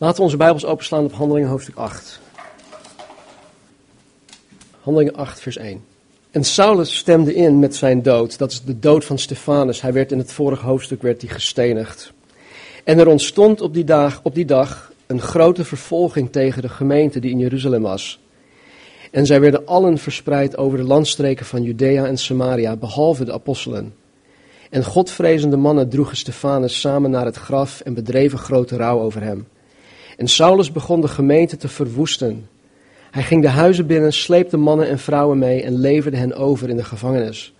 Laten we onze Bijbels openslaan op Handelingen hoofdstuk 8. Handelingen 8, vers 1. En Saulus stemde in met zijn dood. Dat is de dood van Stefanus. Hij werd in het vorige hoofdstuk werd hij gestenigd. En er ontstond op die, dag, op die dag een grote vervolging tegen de gemeente die in Jeruzalem was. En zij werden allen verspreid over de landstreken van Judea en Samaria, behalve de apostelen. En godvrezende mannen droegen Stefanus samen naar het graf en bedreven grote rouw over hem. En Saulus begon de gemeente te verwoesten. Hij ging de huizen binnen, sleepte mannen en vrouwen mee en leverde hen over in de gevangenis.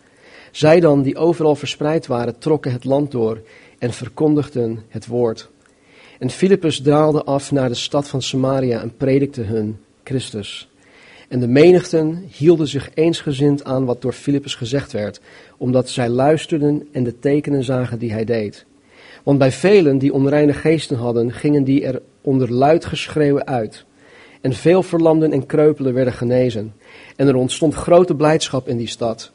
Zij dan, die overal verspreid waren, trokken het land door en verkondigden het woord. En Filippus draalde af naar de stad van Samaria en predikte hun Christus. En de menigten hielden zich eensgezind aan wat door Filippus gezegd werd, omdat zij luisterden en de tekenen zagen die hij deed. Want bij velen die onreine geesten hadden, gingen die er onder luid geschreeuwen uit. En veel verlamden en kreupelen werden genezen. En er ontstond grote blijdschap in die stad.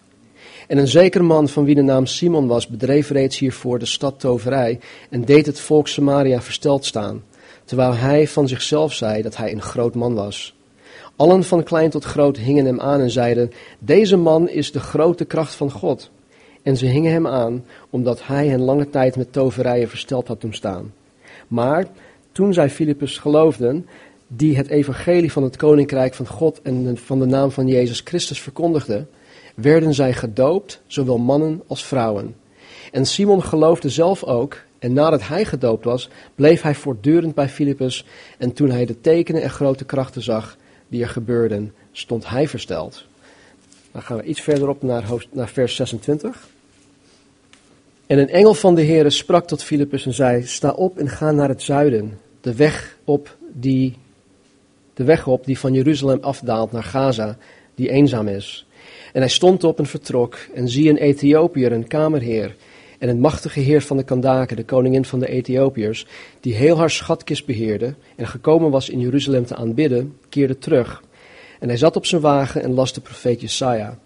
En een zeker man van wie de naam Simon was, bedreef reeds hiervoor de stad toverij en deed het volk Samaria versteld staan, terwijl hij van zichzelf zei dat hij een groot man was. Allen van klein tot groot hingen hem aan en zeiden, deze man is de grote kracht van God. En ze hingen hem aan, omdat hij hen lange tijd met toverijen versteld had doen staan. Maar toen zij Filippus geloofden, die het evangelie van het koninkrijk van God en van de naam van Jezus Christus verkondigden, werden zij gedoopt, zowel mannen als vrouwen. En Simon geloofde zelf ook, en nadat hij gedoopt was, bleef hij voortdurend bij Filippus, en toen hij de tekenen en grote krachten zag die er gebeurden, stond hij versteld. Dan gaan we iets verderop naar, naar vers 26. En een engel van de Heere sprak tot Filippus en zei, sta op en ga naar het zuiden, de weg op die, de weg op die van Jeruzalem afdaalt naar Gaza, die eenzaam is. En hij stond op en vertrok, en zie een Ethiopiër, een kamerheer, en een machtige heer van de Kandaken, de koningin van de Ethiopiërs, die heel haar schatkist beheerde en gekomen was in Jeruzalem te aanbidden, keerde terug. En hij zat op zijn wagen en las de profeet Jesaja.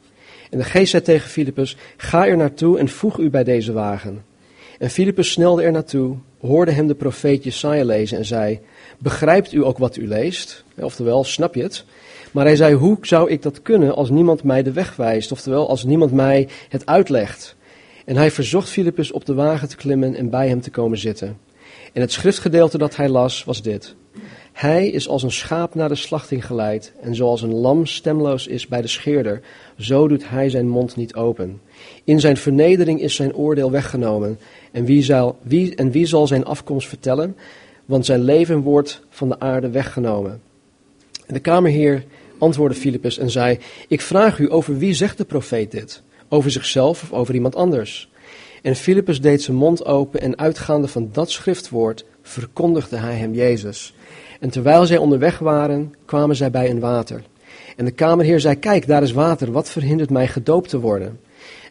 En de geest zei tegen Filippus, ga er naartoe en voeg u bij deze wagen. En Filippus snelde er naartoe, hoorde hem de profeet Jesaja lezen en zei, begrijpt u ook wat u leest? Oftewel, snap je het? Maar hij zei, hoe zou ik dat kunnen als niemand mij de weg wijst? Oftewel, als niemand mij het uitlegt. En hij verzocht Filippus op de wagen te klimmen en bij hem te komen zitten. En het schriftgedeelte dat hij las was dit. Hij is als een schaap naar de slachting geleid, en zoals een lam stemloos is bij de scheerder, zo doet hij zijn mond niet open. In zijn vernedering is zijn oordeel weggenomen, en wie zal, wie, en wie zal zijn afkomst vertellen? Want zijn leven wordt van de aarde weggenomen. En de kamerheer antwoordde Filippus en zei, ik vraag u, over wie zegt de profeet dit? Over zichzelf of over iemand anders? En Filippus deed zijn mond open en uitgaande van dat schriftwoord verkondigde hij hem Jezus. En terwijl zij onderweg waren, kwamen zij bij een water. En de kamerheer zei, kijk, daar is water, wat verhindert mij gedoopt te worden?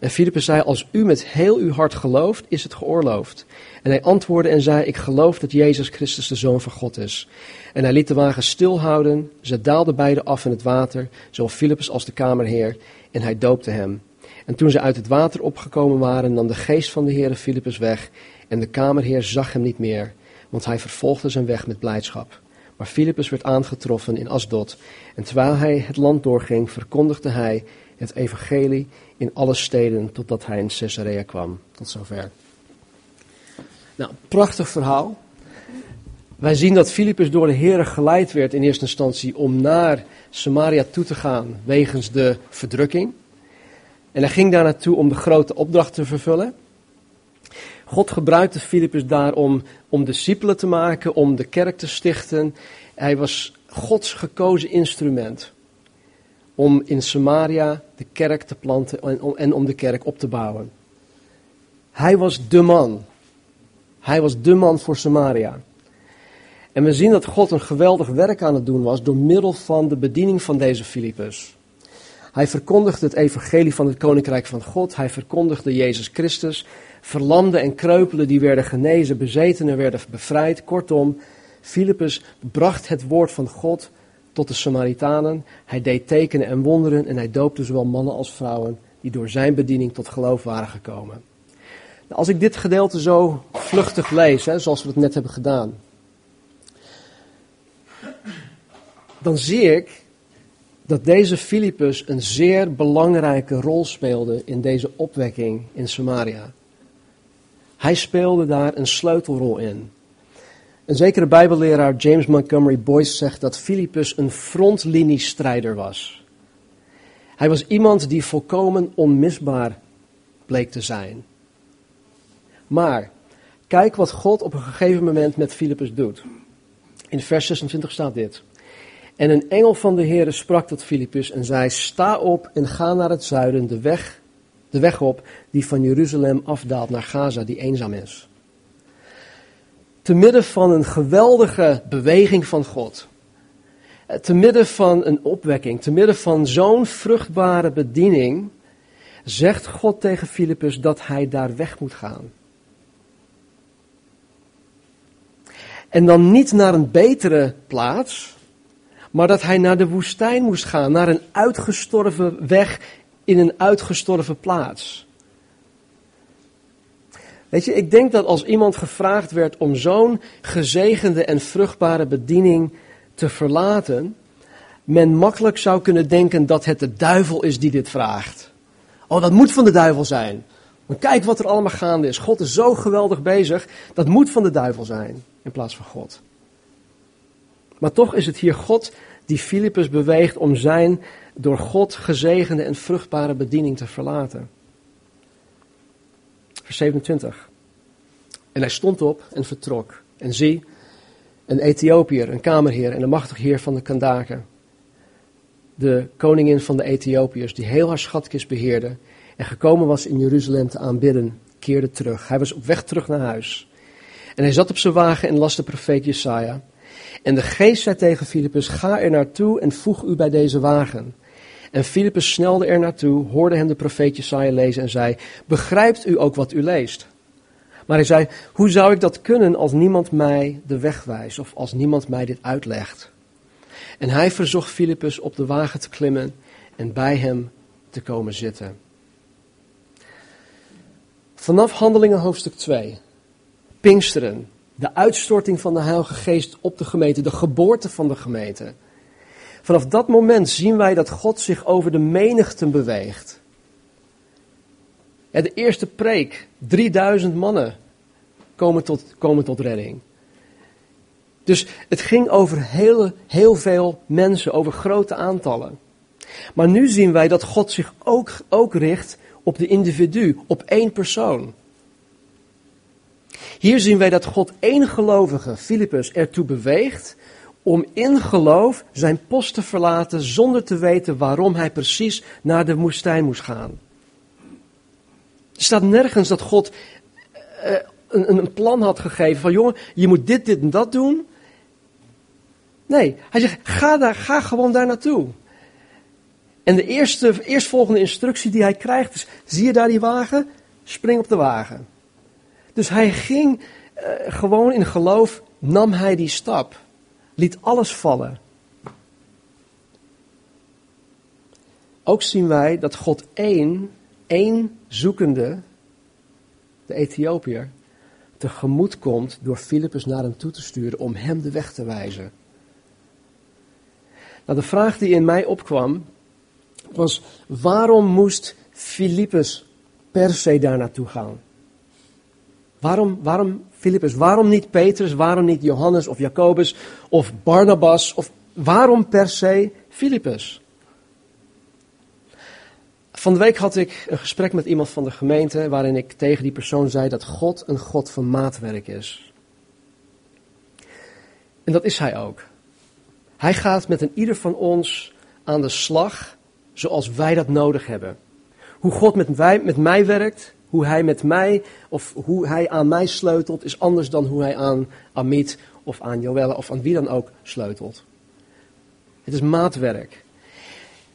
En Filippus zei, als u met heel uw hart gelooft, is het geoorloofd. En hij antwoordde en zei, ik geloof dat Jezus Christus de Zoon van God is. En hij liet de wagen stilhouden, ze daalden beide af in het water, zowel Filippus als de kamerheer, en hij doopte hem. En toen ze uit het water opgekomen waren, nam de geest van de Heere Filippus weg, en de kamerheer zag hem niet meer, want hij vervolgde zijn weg met blijdschap. Maar Filippus werd aangetroffen in Asdod, en terwijl hij het land doorging, verkondigde hij het evangelie in alle steden, totdat hij in Caesarea kwam. Tot zover. Nou, prachtig verhaal. Wij zien dat Filippus door de Heer geleid werd in eerste instantie om naar Samaria toe te gaan wegens de verdrukking. En hij ging daar naartoe om de grote opdracht te vervullen. God gebruikte Filippus daar om, om discipelen te maken, om de kerk te stichten. Hij was Gods gekozen instrument om in Samaria de kerk te planten en om, en om de kerk op te bouwen. Hij was de man. Hij was de man voor Samaria. En we zien dat God een geweldig werk aan het doen was door middel van de bediening van deze Filippus. Hij verkondigde het evangelie van het koninkrijk van God. Hij verkondigde Jezus Christus. Verlamden en kreupelen die werden genezen, bezetenen werden bevrijd. Kortom, Filippus bracht het woord van God tot de Samaritanen. Hij deed tekenen en wonderen en hij doopte zowel mannen als vrouwen die door zijn bediening tot geloof waren gekomen. Nou, als ik dit gedeelte zo vluchtig lees, hè, zoals we het net hebben gedaan, dan zie ik dat deze Filippus een zeer belangrijke rol speelde in deze opwekking in Samaria. Hij speelde daar een sleutelrol in. Een zekere Bijbelleraar James Montgomery Boyce zegt dat Filippus een frontliniestrijder was. Hij was iemand die volkomen onmisbaar bleek te zijn. Maar kijk wat God op een gegeven moment met Filippus doet. In vers 26 staat dit. En een engel van de Heere sprak tot Filippus en zei: Sta op en ga naar het zuiden, de weg, de weg op die van Jeruzalem afdaalt naar Gaza, die eenzaam is. Te midden van een geweldige beweging van God, te midden van een opwekking, te midden van zo'n vruchtbare bediening, zegt God tegen Filippus dat hij daar weg moet gaan. En dan niet naar een betere plaats, maar dat hij naar de woestijn moest gaan, naar een uitgestorven weg in een uitgestorven plaats. Weet je, ik denk dat als iemand gevraagd werd om zo'n gezegende en vruchtbare bediening te verlaten, men makkelijk zou kunnen denken dat het de duivel is die dit vraagt. Oh, dat moet van de duivel zijn. Maar kijk wat er allemaal gaande is. God is zo geweldig bezig, dat moet van de duivel zijn in plaats van God. Maar toch is het hier God die Filippus beweegt om zijn door God gezegende en vruchtbare bediening te verlaten. Vers 27. En hij stond op en vertrok. En zie, een Ethiopiër, een kamerheer en een machtig heer van de Kandaken. De koningin van de Ethiopiërs, die heel haar schatkist beheerde en gekomen was in Jeruzalem te aanbidden, keerde terug. Hij was op weg terug naar huis. En hij zat op zijn wagen en las de profeet Jesaja. En de geest zei tegen Filippus, ga er naartoe en voeg u bij deze wagen. En Filippus snelde er naartoe, hoorde hem de profeet Jesaja lezen en zei, begrijpt u ook wat u leest? Maar hij zei, hoe zou ik dat kunnen als niemand mij de weg wijst of als niemand mij dit uitlegt? En hij verzocht Filippus op de wagen te klimmen en bij hem te komen zitten. Vanaf Handelingen hoofdstuk 2, Pinksteren, de uitstorting van de Heilige Geest op de gemeente, de geboorte van de gemeente. Vanaf dat moment zien wij dat God zich over de menigten beweegt. de eerste preek, 3000 mannen komen tot, komen tot redding. Dus het ging over heel, heel veel mensen, over grote aantallen. Maar nu zien wij dat God zich ook, ook richt op de individu, op één persoon. Hier zien wij dat God één gelovige, Filippus, ertoe beweegt om in geloof zijn post te verlaten zonder te weten waarom hij precies naar de woestijn moest gaan. Er staat nergens dat God uh, een, een plan had gegeven van jongen, je moet dit, dit en dat doen. Nee, hij zegt ga, daar, ga gewoon daar naartoe. En de eerste, eerstvolgende instructie die hij krijgt is, zie je daar die wagen? Spring op de wagen. Dus hij ging uh, gewoon in geloof, nam hij die stap. Liet alles vallen. Ook zien wij dat God één, één zoekende, de Ethiopiër, tegemoet komt door Filippus naar hem toe te sturen om hem de weg te wijzen. Nou, de vraag die in mij opkwam was: waarom moest Filippus per se daar naartoe gaan? Waarom, waarom Filippus? Waarom niet Petrus? Waarom niet Johannes of Jacobus of Barnabas? Of waarom per se Filippus? Van de week had ik een gesprek met iemand van de gemeente waarin ik tegen die persoon zei dat God een God van maatwerk is. En dat is hij ook. Hij gaat met een ieder van ons aan de slag zoals wij dat nodig hebben. Hoe God met, met mij werkt, hoe hij met mij of hoe hij aan mij sleutelt, is anders dan hoe hij aan Amit of aan Joelle of aan wie dan ook sleutelt. Het is maatwerk.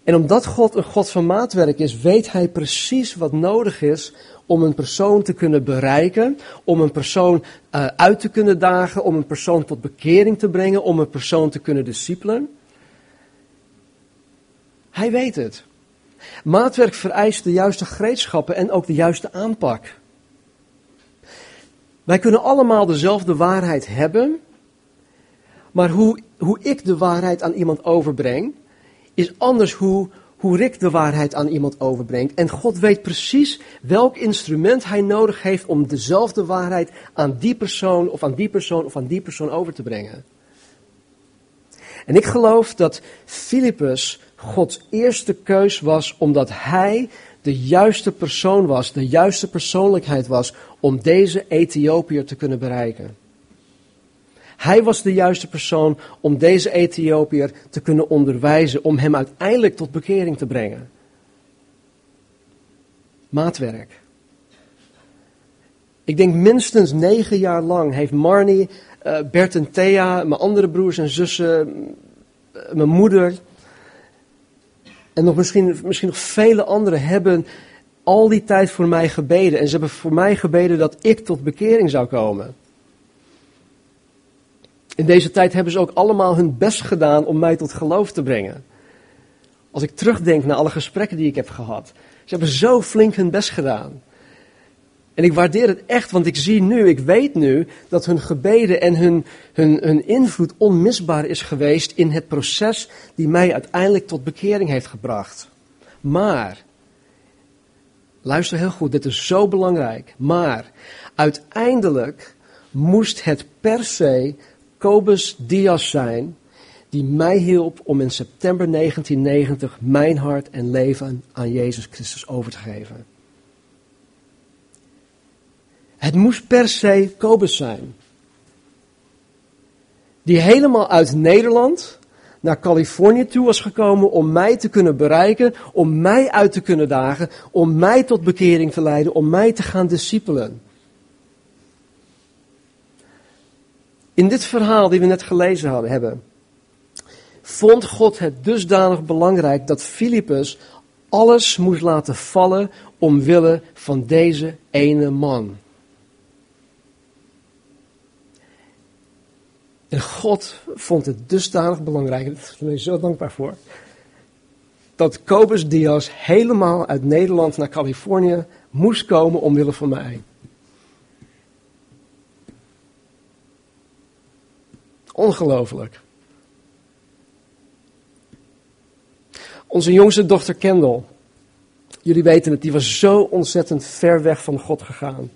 En omdat God een God van maatwerk is, weet hij precies wat nodig is om een persoon te kunnen bereiken, om een persoon uh, uit te kunnen dagen, om een persoon tot bekering te brengen, om een persoon te kunnen discipelen. Hij weet het. Maatwerk vereist de juiste gereedschappen en ook de juiste aanpak. Wij kunnen allemaal dezelfde waarheid hebben, Maar hoe, hoe ik de waarheid aan iemand overbreng, is anders hoe, hoe Rick de waarheid aan iemand overbrengt. En God weet precies welk instrument hij nodig heeft om dezelfde waarheid aan die persoon of aan die persoon of aan die persoon over te brengen. En ik geloof dat Filippus Gods eerste keus was omdat hij de juiste persoon was, de juiste persoonlijkheid was om deze Ethiopiër te kunnen bereiken. Hij was de juiste persoon om deze Ethiopiër te kunnen onderwijzen, om hem uiteindelijk tot bekering te brengen. Maatwerk. Ik denk minstens negen jaar lang heeft Marnie, uh, Bert en Thea, mijn andere broers en zussen, eh, mijn moeder en nog misschien, misschien nog vele anderen hebben al die tijd voor mij gebeden. En ze hebben voor mij gebeden dat ik tot bekering zou komen. In deze tijd hebben ze ook allemaal hun best gedaan om mij tot geloof te brengen. Als ik terugdenk naar alle gesprekken die ik heb gehad. Ze hebben zo flink hun best gedaan. En ik waardeer het echt, want ik zie nu, ik weet nu, dat hun gebeden en hun, hun, hun invloed onmisbaar is geweest in het proces die mij uiteindelijk tot bekering heeft gebracht. Maar, luister heel goed, dit is zo belangrijk. Maar, uiteindelijk moest het per se Kobus Diaz zijn die mij hielp om in september 1990 mijn hart en leven aan Jezus Christus over te geven. Het moest per se Kobus zijn. Die helemaal uit Nederland naar Californië toe was gekomen om mij te kunnen bereiken, om mij uit te kunnen dagen, om mij tot bekering te leiden, om mij te gaan discipelen. In dit verhaal die we net gelezen hadden, hebben, vond God het dusdanig belangrijk dat Filippus alles moest laten vallen omwille van deze ene man. En God vond het dusdanig belangrijk, en daar ben ik zo dankbaar voor, dat Kobus Diaz helemaal uit Nederland naar Californië moest komen omwille van mij. Ongelooflijk. Onze jongste dochter Kendall, jullie weten het, die was zo ontzettend ver weg van God gegaan.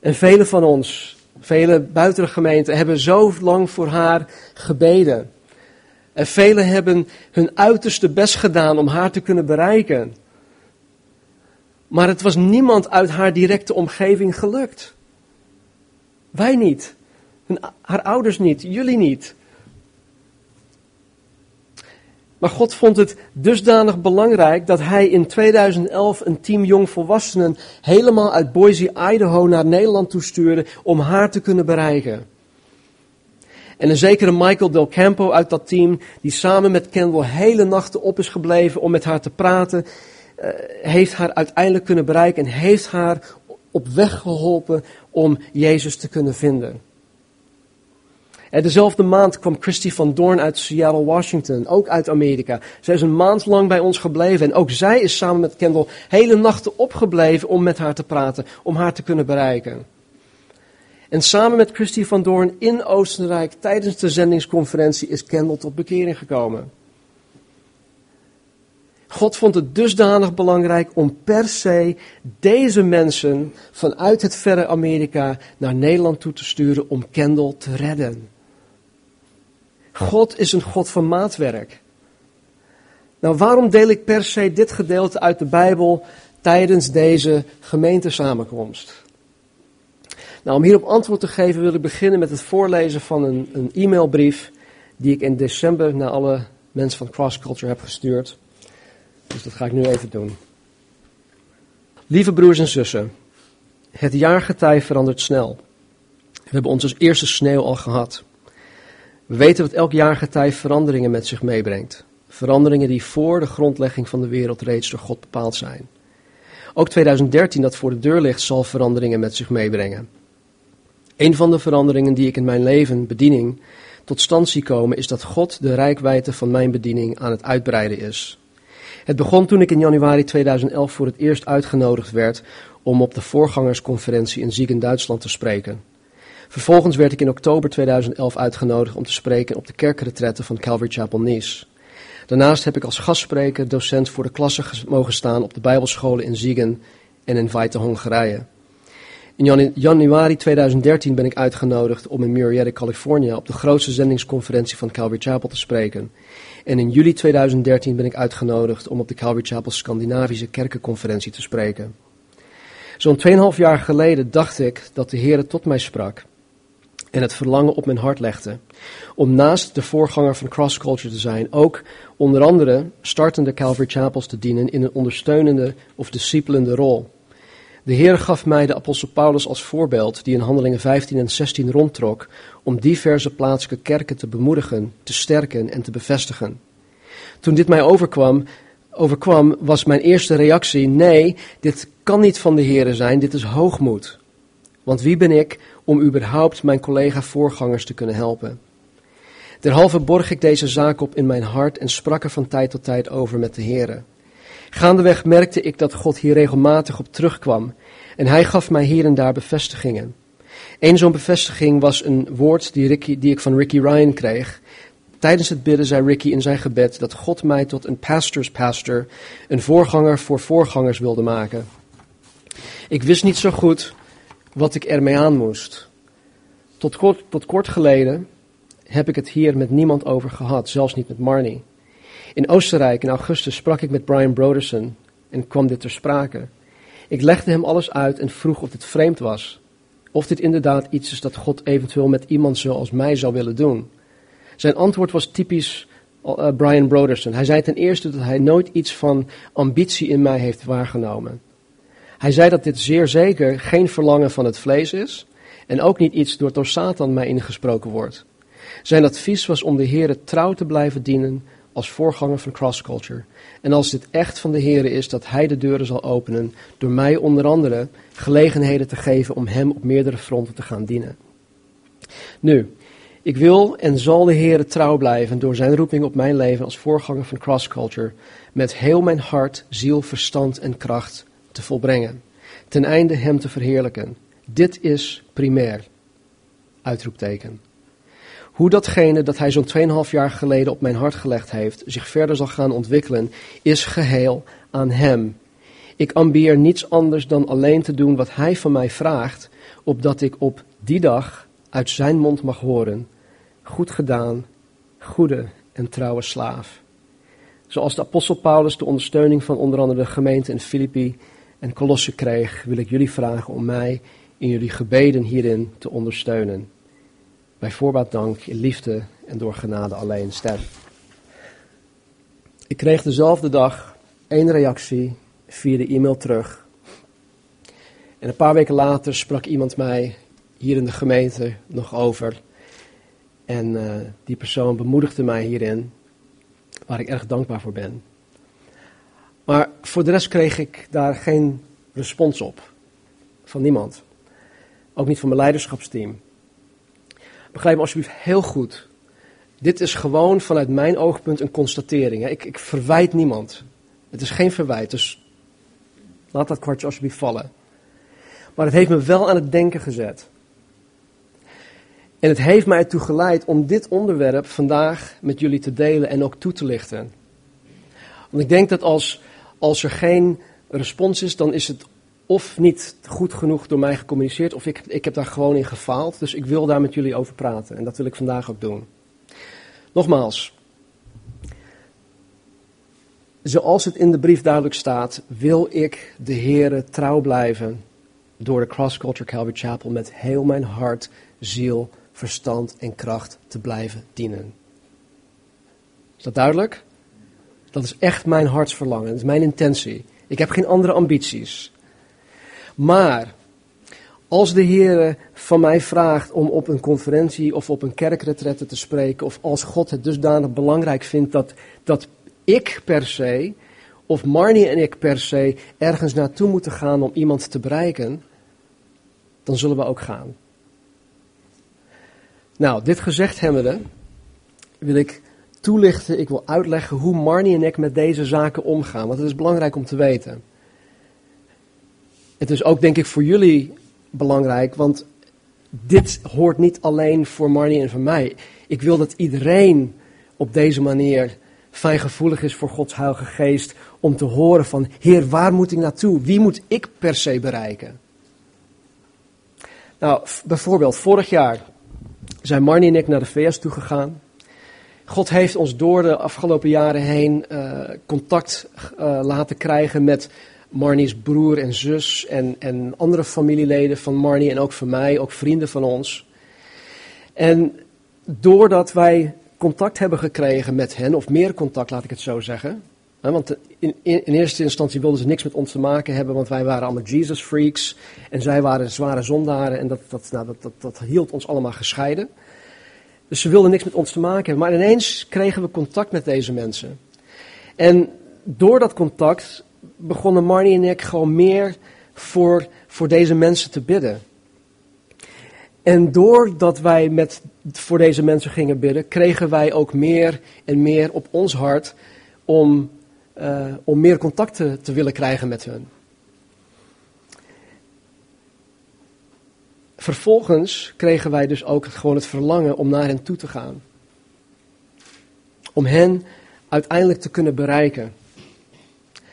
En velen van ons, Vele gemeente hebben zo lang voor haar gebeden. En velen hebben hun uiterste best gedaan om haar te kunnen bereiken. Maar het was niemand uit haar directe omgeving gelukt. Wij niet. haar ouders niet. Jullie niet. Maar God vond het dusdanig belangrijk dat hij in 2011 een team jongvolwassenen helemaal uit Boise, Idaho naar Nederland toestuurde om haar te kunnen bereiken. En een zekere Michael Del Campo uit dat team, die samen met Kendall hele nachten op is gebleven om met haar te praten, uh, heeft haar uiteindelijk kunnen bereiken en heeft haar op weg geholpen om Jezus te kunnen vinden. En dezelfde maand kwam Christy van Doorn uit Seattle, Washington, ook uit Amerika. Zij is een maand lang bij ons gebleven en ook zij is samen met Kendall hele nachten opgebleven om met haar te praten, om haar te kunnen bereiken. En samen met Christy van Doorn in Oostenrijk tijdens de zendingsconferentie is Kendall tot bekering gekomen. God vond het dusdanig belangrijk om per se deze mensen vanuit het verre Amerika naar Nederland toe te sturen om Kendall te redden. God is een God van maatwerk. Nou, waarom deel ik per se dit gedeelte uit de Bijbel tijdens deze gemeentesamenkomst? Nou, om hierop antwoord te geven wil ik beginnen met het voorlezen van een, een e-mailbrief die ik in december naar alle mensen van Cross Culture heb gestuurd. Dus dat ga ik nu even doen. Lieve broers en zussen, het jaargetij verandert snel. We hebben onze eerste sneeuw al gehad. We weten dat elk jaargetij veranderingen met zich meebrengt. Veranderingen die voor de grondlegging van de wereld reeds door God bepaald zijn. Ook 2013 dat voor de deur ligt zal veranderingen met zich meebrengen. Een van de veranderingen die ik in mijn leven, bediening, tot stand zie komen is dat God de rijkwijde van mijn bediening aan het uitbreiden is. Het begon toen ik in januari 2011 voor het eerst uitgenodigd werd om op de voorgangersconferentie in Ziegen, Duitsland te spreken. Vervolgens werd ik in oktober 2011 uitgenodigd om te spreken op de kerkretretten van Calvary Chapel Nice. Daarnaast heb ik als gastspreker docent voor de klasse mogen staan op de bijbelscholen in Ziegen en in Weite, Hongarije. In januari 2013 ben ik uitgenodigd om in Murrieta, Californië op de grootste zendingsconferentie van Calvary Chapel te spreken. En in juli 2013 ben ik uitgenodigd om op de Calvary Chapel Scandinavische Kerkenconferentie te spreken. Zo'n 2,5 jaar geleden dacht ik dat de Heer tot mij sprak en het verlangen op mijn hart legde. Om naast de voorganger van Cross Culture te zijn, ook onder andere startende Calvary Chapels te dienen in een ondersteunende of discipelende rol. De Heer gaf mij de apostel Paulus als voorbeeld, die in Handelingen 15 en 16 rondtrok, om diverse plaatselijke kerken te bemoedigen, te sterken en te bevestigen. Toen dit mij overkwam, overkwam, was mijn eerste reactie: nee, dit kan niet van de Heer zijn, dit is hoogmoed. Want wie ben ik om überhaupt mijn collega-voorgangers te kunnen helpen? Derhalve borg ik deze zaak op in mijn hart en sprak er van tijd tot tijd over met de Heer. Gaandeweg merkte ik dat God hier regelmatig op terugkwam en hij gaf mij hier en daar bevestigingen. Eén zo'n bevestiging was een woord die, Ricky, die ik van Ricky Ryan kreeg. Tijdens het bidden zei Ricky in zijn gebed dat God mij tot een pastors pastor, een voorganger voor voorgangers wilde maken. Ik wist niet zo goed wat ik ermee aan moest. Tot kort, tot kort geleden heb ik het hier met niemand over gehad, zelfs niet met Marnie. In Oostenrijk in augustus sprak ik met Brian Broderson en kwam dit ter sprake. Ik legde hem alles uit en vroeg of dit vreemd was. Of dit inderdaad iets is dat God eventueel met iemand zoals mij zou willen doen. Zijn antwoord was typisch uh, Brian Broderson. Hij zei ten eerste dat hij nooit iets van ambitie in mij heeft waargenomen. Hij zei dat dit zeer zeker geen verlangen van het vlees is en ook niet iets door, door Satan mij ingesproken wordt. Zijn advies was om de Heer trouw te blijven dienen als voorganger van Cross Culture. En als dit echt van de Heer is, dat Hij de deuren zal openen door mij onder andere gelegenheden te geven om Hem op meerdere fronten te gaan dienen. Nu, ik wil en zal de Heer trouw blijven door Zijn roeping op mijn leven als voorganger van Cross Culture met heel mijn hart, ziel, verstand en kracht te volbrengen, ten einde Hem te verheerlijken. Dit is primair. Uitroepteken. Hoe datgene dat hij zo'n 2,5 jaar geleden op mijn hart gelegd heeft, zich verder zal gaan ontwikkelen, is geheel aan hem. Ik ambieer niets anders dan alleen te doen wat hij van mij vraagt, opdat ik op die dag uit zijn mond mag horen: Goed gedaan, goede en trouwe slaaf. Zoals de apostel Paulus de ondersteuning van onder andere de gemeente in Filippi en Colosse kreeg, wil ik jullie vragen om mij in jullie gebeden hierin te ondersteunen bij voorbaat dank, in liefde en door genade alleen stem. Ik kreeg dezelfde dag één reactie via de e-mail terug. En een paar weken later sprak iemand mij hier in de gemeente nog over. En uh, die persoon bemoedigde mij hierin, waar ik erg dankbaar voor ben. Maar voor de rest kreeg ik daar geen respons op. Van niemand. Ook niet van mijn leiderschapsteam. Begrijp me alsjeblieft heel goed. Dit is gewoon vanuit mijn oogpunt een constatering. Ik, ik verwijt niemand. Het is geen verwijt, dus laat dat kwartje alsjeblieft vallen. Maar het heeft me wel aan het denken gezet. En het heeft mij ertoe geleid om dit onderwerp vandaag met jullie te delen en ook toe te lichten. Want ik denk dat als, als er geen respons is, dan is het of niet goed genoeg door mij gecommuniceerd, of ik, ik heb daar gewoon in gefaald. Dus ik wil daar met jullie over praten en dat wil ik vandaag ook doen. Nogmaals, zoals het in de brief duidelijk staat, wil ik de Here trouw blijven door de Cross Culture Calvary Chapel met heel mijn hart, ziel, verstand en kracht te blijven dienen. Is dat duidelijk? Dat is echt mijn hartsverlangen, dat is mijn intentie. Ik heb geen andere ambities. Maar als de Heer van mij vraagt om op een conferentie of op een kerkretrette te spreken, of als God het dusdanig belangrijk vindt dat, dat ik per se, of Marnie en ik per se, ergens naartoe moeten gaan om iemand te bereiken, dan zullen we ook gaan. Nou, dit gezegd hebbende, wil ik toelichten, ik wil uitleggen hoe Marnie en ik met deze zaken omgaan, want het is belangrijk om te weten. Het is ook denk ik voor jullie belangrijk, want dit hoort niet alleen voor Marnie en voor mij. Ik wil dat iedereen op deze manier fijngevoelig is voor Gods Heilige Geest om te horen van, Heer, waar moet ik naartoe? Wie moet ik per se bereiken? Nou, bijvoorbeeld, vorig jaar zijn Marnie en ik naar de VS toegegaan. God heeft ons door de afgelopen jaren heen uh, contact uh, laten krijgen met Marnie's broer en zus en, en andere familieleden van Marnie en ook van mij, ook vrienden van ons. En doordat wij contact hebben gekregen met hen, of meer contact laat ik het zo zeggen. Want in, in, eerste instantie wilden ze niks met ons te maken hebben, want wij waren allemaal Jesus freaks en zij waren zware zondaren en dat, dat, nou, dat, dat, dat hield ons allemaal gescheiden. Dus ze wilden niks met ons te maken hebben. Maar ineens kregen we contact met deze mensen. En door dat contact begonnen Marnie en ik gewoon meer voor, voor deze mensen te bidden. En doordat wij met, voor deze mensen gingen bidden, kregen wij ook meer en meer op ons hart om, uh, om meer contacten te willen krijgen met hun. Vervolgens kregen wij dus ook gewoon het verlangen om naar hen toe te gaan. Om hen uiteindelijk te kunnen bereiken.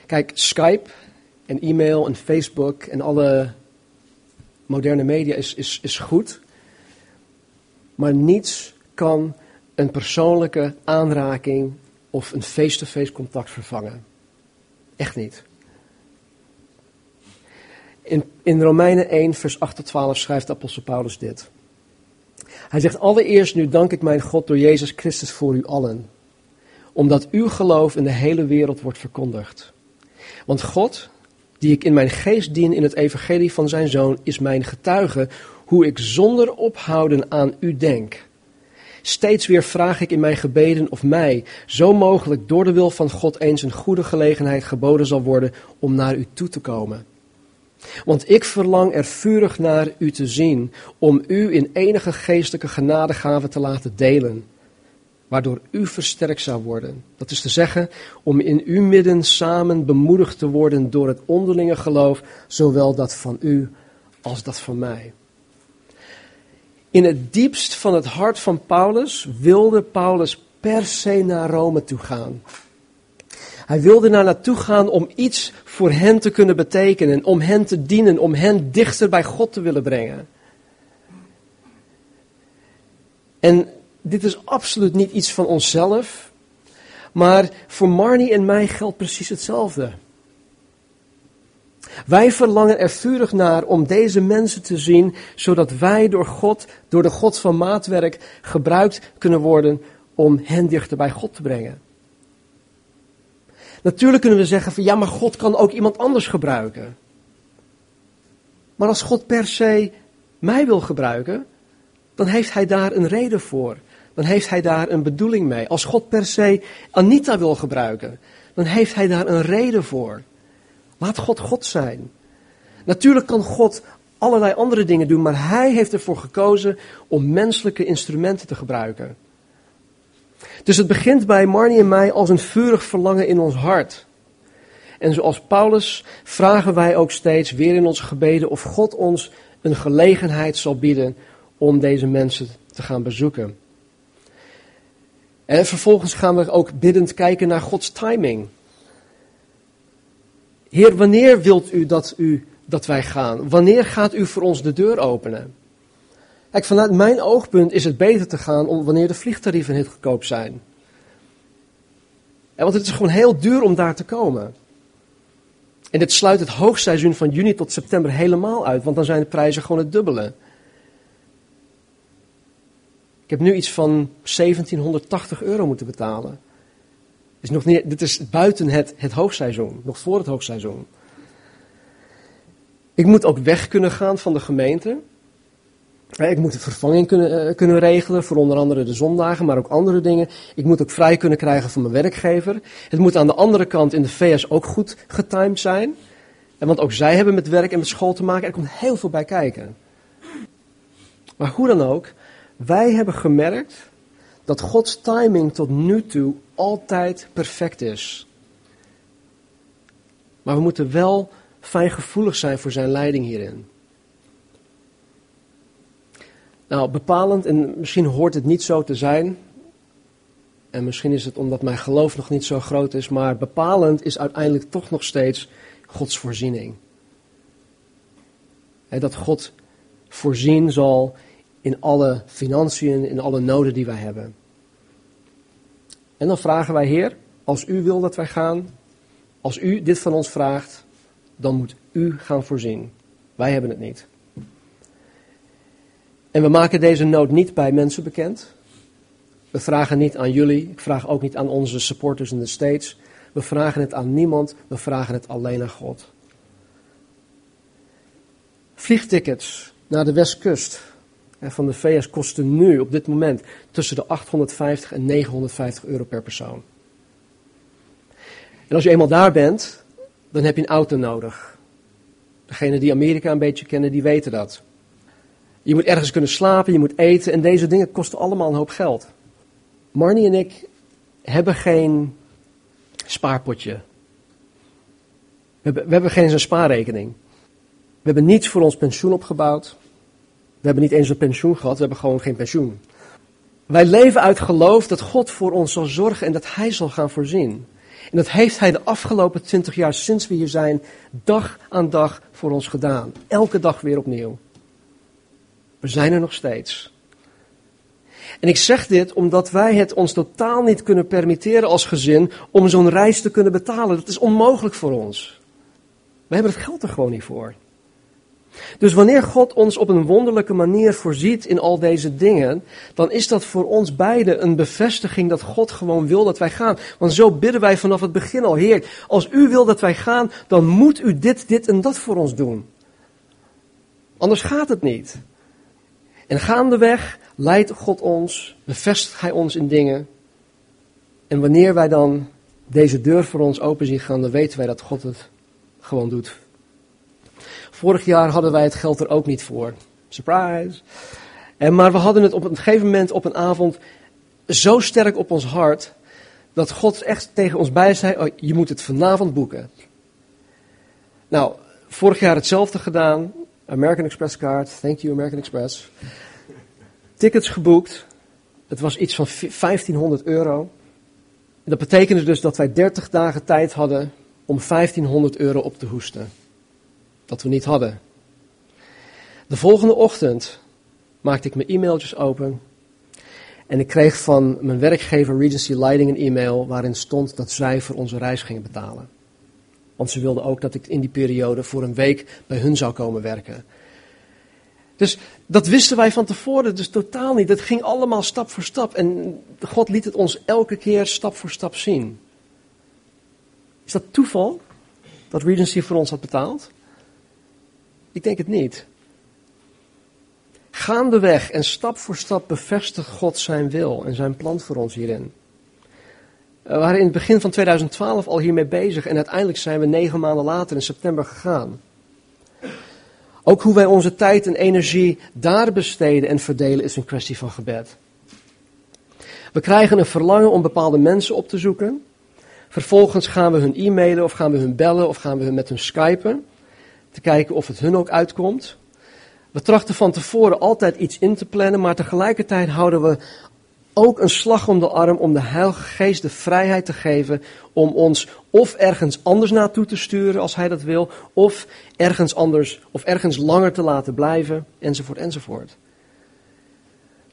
Kijk, Skype en e-mail en Facebook en alle moderne media is, is, is goed. Maar niets kan een persoonlijke aanraking of een face-to-face contact vervangen. Echt niet. In, in Romeinen 1, vers 8 tot 12 schrijft apostel Paulus dit. Hij zegt, allereerst nu dank ik mijn God door Jezus Christus voor u allen, omdat uw geloof in de hele wereld wordt verkondigd. Want God, die ik in mijn geest dien in het evangelie van zijn zoon, is mijn getuige hoe ik zonder ophouden aan u denk. Steeds weer vraag ik in mijn gebeden of mij, zo mogelijk door de wil van God, eens een goede gelegenheid geboden zal worden om naar u toe te komen. Want ik verlang er vurig naar u te zien, om u in enige geestelijke genadegave te laten delen, waardoor u versterkt zou worden. Dat is te zeggen, om in uw midden samen bemoedigd te worden door het onderlinge geloof, zowel dat van u als dat van mij. In het diepst van het hart van Paulus wilde Paulus per se naar Rome toe gaan. Hij wilde naar naartoe gaan om iets voor hen te kunnen betekenen, om hen te dienen, om hen dichter bij God te willen brengen. En dit is absoluut niet iets van onszelf, maar voor Marnie en mij geldt precies hetzelfde. Wij verlangen er vurig naar om deze mensen te zien, zodat wij door God, door de God van maatwerk, gebruikt kunnen worden om hen dichter bij God te brengen. Natuurlijk kunnen we zeggen van ja, maar God kan ook iemand anders gebruiken. Maar als God per se mij wil gebruiken, dan heeft hij daar een reden voor. Dan heeft hij daar een bedoeling mee. Als God per se Anita wil gebruiken, dan heeft hij daar een reden voor. Laat God God zijn. Natuurlijk kan God allerlei andere dingen doen, maar hij heeft ervoor gekozen om menselijke instrumenten te gebruiken. Dus het begint bij Marnie en mij als een vurig verlangen in ons hart. En zoals Paulus vragen wij ook steeds weer in onze gebeden of God ons een gelegenheid zal bieden om deze mensen te gaan bezoeken. En vervolgens gaan we ook biddend kijken naar Gods timing. Heer, wanneer wilt u dat, u dat wij gaan? Wanneer gaat u voor ons de deur openen? Kijk, vanuit mijn oogpunt is het beter te gaan om wanneer de vliegtarieven heel goedkoop zijn. want het is gewoon heel duur om daar te komen. En dit sluit het hoogseizoen van juni tot september helemaal uit, want dan zijn de prijzen gewoon het dubbele. Ik heb nu iets van 1780 euro moeten betalen. Is nog niet, dit is buiten het, het hoogseizoen, nog voor het hoogseizoen. Ik moet ook weg kunnen gaan van de gemeente. Ik moet een vervanging kunnen, uh, kunnen regelen voor onder andere de zondagen, maar ook andere dingen. Ik moet ook vrij kunnen krijgen van mijn werkgever. Het moet aan de andere kant in de VS ook goed getimed zijn. En want ook zij hebben met werk en met school te maken. Er komt heel veel bij kijken. Maar hoe dan ook, wij hebben gemerkt dat Gods timing tot nu toe altijd perfect is. Maar we moeten wel fijngevoelig zijn voor zijn leiding hierin. Nou, bepalend, en misschien hoort het niet zo te zijn, en misschien is het omdat mijn geloof nog niet zo groot is, maar bepalend is uiteindelijk toch nog steeds Gods voorziening. dat God voorzien zal in alle financiën, in alle noden die wij hebben. En dan vragen wij, Heer, als u wil dat wij gaan, als u dit van ons vraagt, dan moet u gaan voorzien. Wij hebben het niet. En we maken deze nood niet bij mensen bekend. We vragen niet aan jullie, ik vraag ook niet aan onze supporters in de States. We vragen het aan niemand, we vragen het alleen aan God. Vliegtickets naar de westkust van de VS kosten nu op dit moment tussen de 850 en 950 euro per persoon. En als je eenmaal daar bent, dan heb je een auto nodig. Degenen die Amerika een beetje kennen, die weten dat. Je moet ergens kunnen slapen, je moet eten en deze dingen kosten allemaal een hoop geld. Marnie en ik hebben geen spaarpotje. We hebben, geen spaarrekening. We hebben niets voor ons pensioen opgebouwd. We hebben niet eens een pensioen gehad, we hebben gewoon geen pensioen. Wij leven uit geloof dat God voor ons zal zorgen en dat Hij zal gaan voorzien. En dat heeft Hij de afgelopen twintig jaar sinds we hier zijn, dag aan dag voor ons gedaan. Elke dag weer opnieuw. We zijn er nog steeds. En ik zeg dit omdat wij het ons totaal niet kunnen permitteren als gezin om zo'n reis te kunnen betalen. Dat is onmogelijk voor ons. We hebben het geld er gewoon niet voor. Dus wanneer God ons op een wonderlijke manier voorziet in al deze dingen, dan is dat voor ons beiden een bevestiging dat God gewoon wil dat wij gaan. Want zo bidden wij vanaf het begin al, Heer, als u wil dat wij gaan, dan moet u dit, dit en dat voor ons doen. Anders gaat het niet. En gaandeweg leidt God ons, bevestigt Hij ons in dingen. En wanneer wij dan deze deur voor ons open zien gaan, dan weten wij dat God het gewoon doet. Vorig jaar hadden wij het geld er ook niet voor. Surprise. En, maar we hadden het op een gegeven moment op een avond zo sterk op ons hart. Dat God echt tegen ons bij zei: oh, Je moet het vanavond boeken. Nou, vorig jaar hetzelfde gedaan. American Express kaart. Thank you, American Express. Tickets geboekt. Het was iets van 1500 euro. Dat betekende dus dat wij 30 dagen tijd hadden om 1500 euro op te hoesten dat we niet hadden. De volgende ochtend maakte ik mijn e-mailtjes open en ik kreeg van mijn werkgever Regency Lighting een e-mail waarin stond dat zij voor onze reis gingen betalen. Want ze wilden ook dat ik in die periode voor een week bij hun zou komen werken. Dus dat wisten wij van tevoren dus totaal niet. Het ging allemaal stap voor stap. En God liet het ons elke keer stap voor stap zien. Is dat toeval dat Regency voor ons had betaald? Ik denk het niet. Gaandeweg en stap voor stap bevestigt God zijn wil en zijn plan voor ons hierin. We waren in het begin van 2012 al hiermee bezig en uiteindelijk zijn we negen maanden later in september gegaan. Ook hoe wij onze tijd en energie daar besteden en verdelen is een kwestie van gebed. We krijgen een verlangen om bepaalde mensen op te zoeken. Vervolgens gaan we hun e-mailen of gaan we hun bellen of gaan we met hun skypen te kijken of het hun ook uitkomt. We trachten van tevoren altijd iets in te plannen, maar tegelijkertijd houden we ook een slag om de arm om de Heilige Geest de vrijheid te geven om ons of ergens anders naartoe te sturen als Hij dat wil, of ergens anders of ergens langer te laten blijven, enzovoort, enzovoort.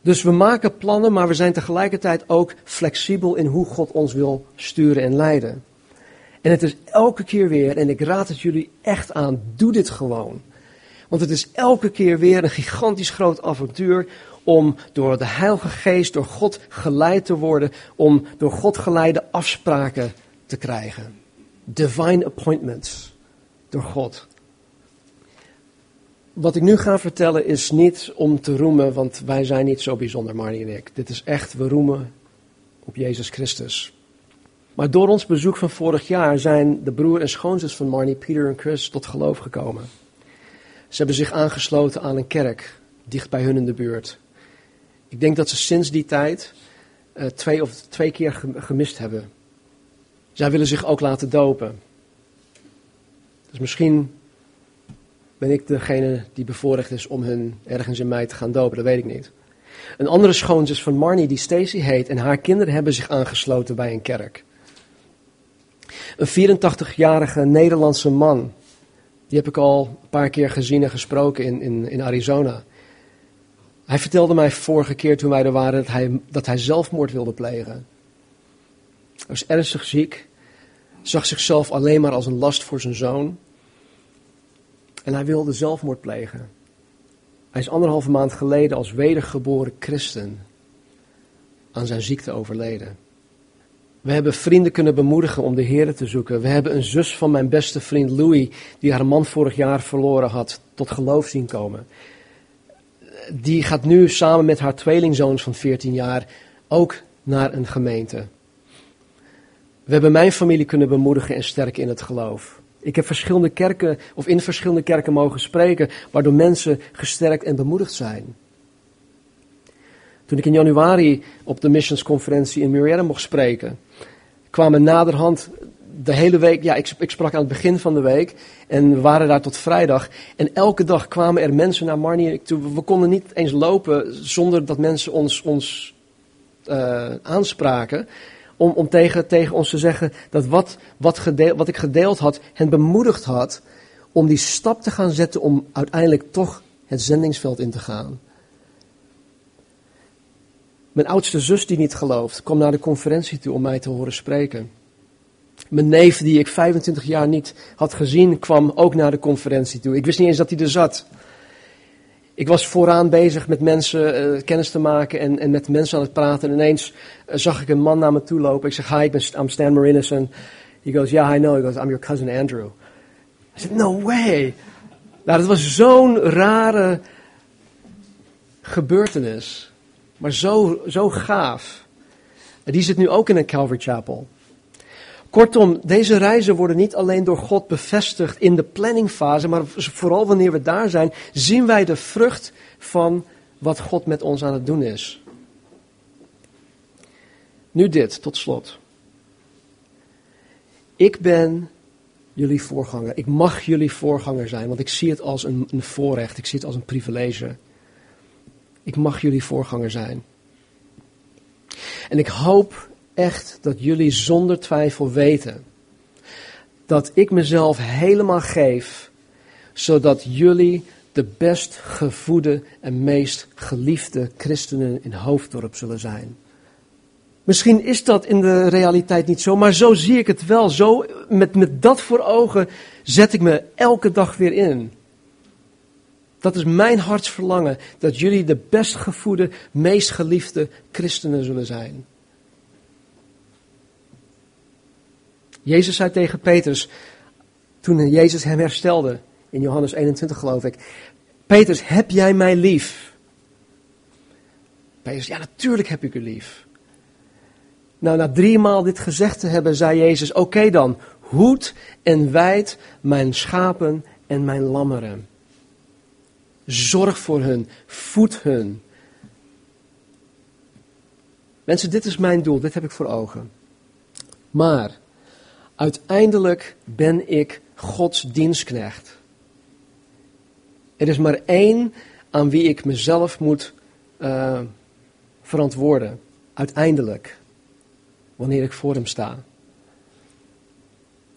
Dus we maken plannen, maar we zijn tegelijkertijd ook flexibel in hoe God ons wil sturen en leiden. En het is elke keer weer, en ik raad het jullie echt aan, doe dit gewoon. Want het is elke keer weer een gigantisch groot avontuur om door de Heilige Geest, door God geleid te worden, om door God geleide afspraken te krijgen. Divine appointments door God. Wat ik nu ga vertellen is niet om te roemen, want wij zijn niet zo bijzonder, Marnie en ik. Dit is echt, we roemen op Jezus Christus. Maar door ons bezoek van vorig jaar zijn de broer en schoonzus van Marnie, Peter en Chris, tot geloof gekomen. Ze hebben zich aangesloten aan een kerk dicht bij hun in de buurt. Ik denk dat ze sinds die tijd uh, twee of twee keer gemist hebben. Zij willen zich ook laten dopen. Dus misschien ben ik degene die bevoorrecht is om hun ergens in mei te gaan dopen? Dat weet ik niet. Een andere schoonzus van Marnie, die Stacy heet, en haar kinderen hebben zich aangesloten bij een kerk. Een 84-jarige Nederlandse man, die heb ik al een paar keer gezien en gesproken in, in, in Arizona. Hij vertelde mij vorige keer toen wij er waren dat hij, dat hij zelfmoord wilde plegen. Hij was ernstig ziek, zag zichzelf alleen maar als een last voor zijn zoon. En hij wilde zelfmoord plegen. Hij is anderhalve maand geleden als wedergeboren christen aan zijn ziekte overleden. We hebben vrienden kunnen bemoedigen om de Heer te zoeken. We hebben een zus van mijn beste vriend Louis, die haar man vorig jaar verloren had, tot geloof zien komen. Die gaat nu samen met haar tweelingzoons van 14 jaar ook naar een gemeente. We hebben mijn familie kunnen bemoedigen en sterken in het geloof. Ik heb verschillende kerken of in verschillende kerken mogen spreken, waardoor mensen gesterkt en bemoedigd zijn. Toen ik in januari op de missionsconferentie in Murrieta mocht spreken, kwamen naderhand de hele week, ja, ik, ik, sprak aan het begin van de week en we waren daar tot vrijdag. En elke dag kwamen er mensen naar Marnie toe. We konden niet eens lopen zonder dat mensen ons, ons uh, aanspraken om, om tegen, tegen ons te zeggen dat wat, wat, wat ik gedeeld had, hen bemoedigd had om die stap te gaan zetten om uiteindelijk toch het zendingsveld in te gaan. Mijn oudste zus die niet gelooft, kwam naar de conferentie toe om mij te horen spreken. Mijn neef die ik 25 jaar niet had gezien, kwam ook naar de conferentie toe. Ik wist niet eens dat hij er zat. Ik was vooraan bezig met mensen uh, kennis te maken en, en, met mensen aan het praten. En ineens uh, zag ik een man naar me toe lopen. Ik zeg, hi, ik ben, I'm Stan Marinus. he goes, yeah, I know. He goes, I'm your cousin Andrew. I said, no way. Nou, dat was zo'n rare gebeurtenis. Maar zo, zo gaaf. En die zit nu ook in een Calvary Chapel. Kortom, deze reizen worden niet alleen door God bevestigd in de planningfase, maar vooral wanneer we daar zijn, zien wij de vrucht van wat God met ons aan het doen is. Nu dit, tot slot. Ik ben jullie voorganger. Ik mag jullie voorganger zijn, want ik zie het als een, een voorrecht. Ik zie het als een privilege. Ik mag jullie voorganger zijn. En ik hoop echt dat jullie zonder twijfel weten dat ik mezelf helemaal geef, zodat jullie de best gevoede en meest geliefde christenen in Hoofddorp zullen zijn. Misschien is dat in de realiteit niet zo, maar zo zie ik het wel. Zo, met, met dat voor ogen zet ik me elke dag weer in. Dat is mijn hartsverlangen, dat jullie de best gevoede, meest geliefde christenen zullen zijn. Jezus zei tegen Petrus, toen Jezus hem herstelde, in Johannes 21 geloof ik, Petrus, heb jij mij lief? Petrus, ja natuurlijk heb ik u lief. Nou, na drie maal dit gezegd te hebben, zei Jezus, oké dan, hoed en wijd mijn schapen en mijn lammeren. Zorg voor hun, voed hun. Mensen, dit is mijn doel, dit heb ik voor ogen. Maar Uiteindelijk ben ik Gods dienstknecht. Er is maar één aan wie ik mezelf moet uh, verantwoorden. Uiteindelijk. Wanneer ik voor hem sta.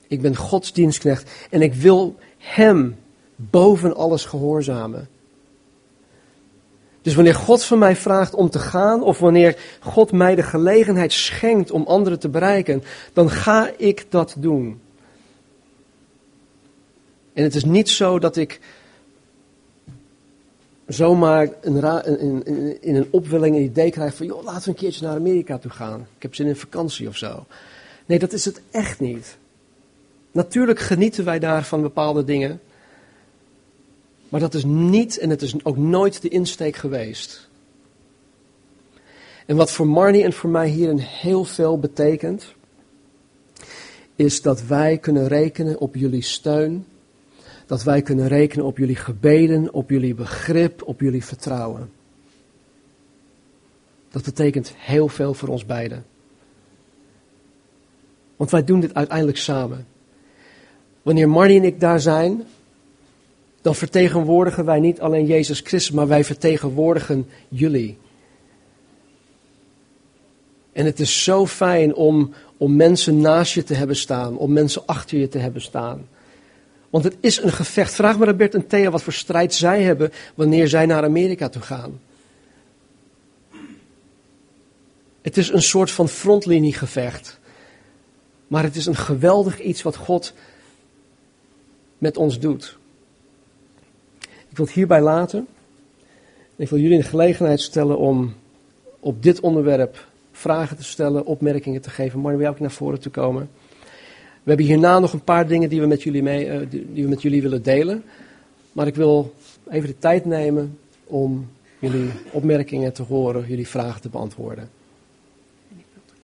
Ik ben Gods dienstknecht en ik wil hem boven alles gehoorzamen. Dus wanneer God van mij vraagt om te gaan, of wanneer God mij de gelegenheid schenkt om anderen te bereiken, dan ga ik dat doen. En het is niet zo dat ik zomaar een in, in, in, een opwelling een idee krijg van, joh, laten we een keertje naar Amerika toe gaan. Ik heb zin in vakantie of zo. Nee, dat is het echt niet. Natuurlijk genieten wij daar van bepaalde dingen. Maar dat is niet en het is ook nooit de insteek geweest. En wat voor Marnie en voor mij hierin heel veel betekent, is dat wij kunnen rekenen op jullie steun. Dat wij kunnen rekenen op jullie gebeden, op jullie begrip, op jullie vertrouwen. Dat betekent heel veel voor ons beiden. Want wij doen dit uiteindelijk samen. Wanneer Marnie en ik daar zijn, dan vertegenwoordigen wij niet alleen Jezus Christus, maar wij vertegenwoordigen jullie. En het is zo fijn om, om mensen naast je te hebben staan, om mensen achter je te hebben staan. Want het is een gevecht. Vraag maar aan Bert en Thea wat voor strijd zij hebben wanneer zij naar Amerika toe gaan. Het is een soort van frontliniegevecht. Maar het is een geweldig iets wat God met ons doet. Ik wil het hierbij laten. Ik wil jullie de gelegenheid stellen om op dit onderwerp vragen te stellen, opmerkingen te geven. Maar wil ook naar voren te komen. We hebben hierna nog een paar dingen die we, met jullie mee, uh, die we met jullie willen delen. Maar ik wil even de tijd nemen om jullie opmerkingen te horen, jullie vragen te beantwoorden.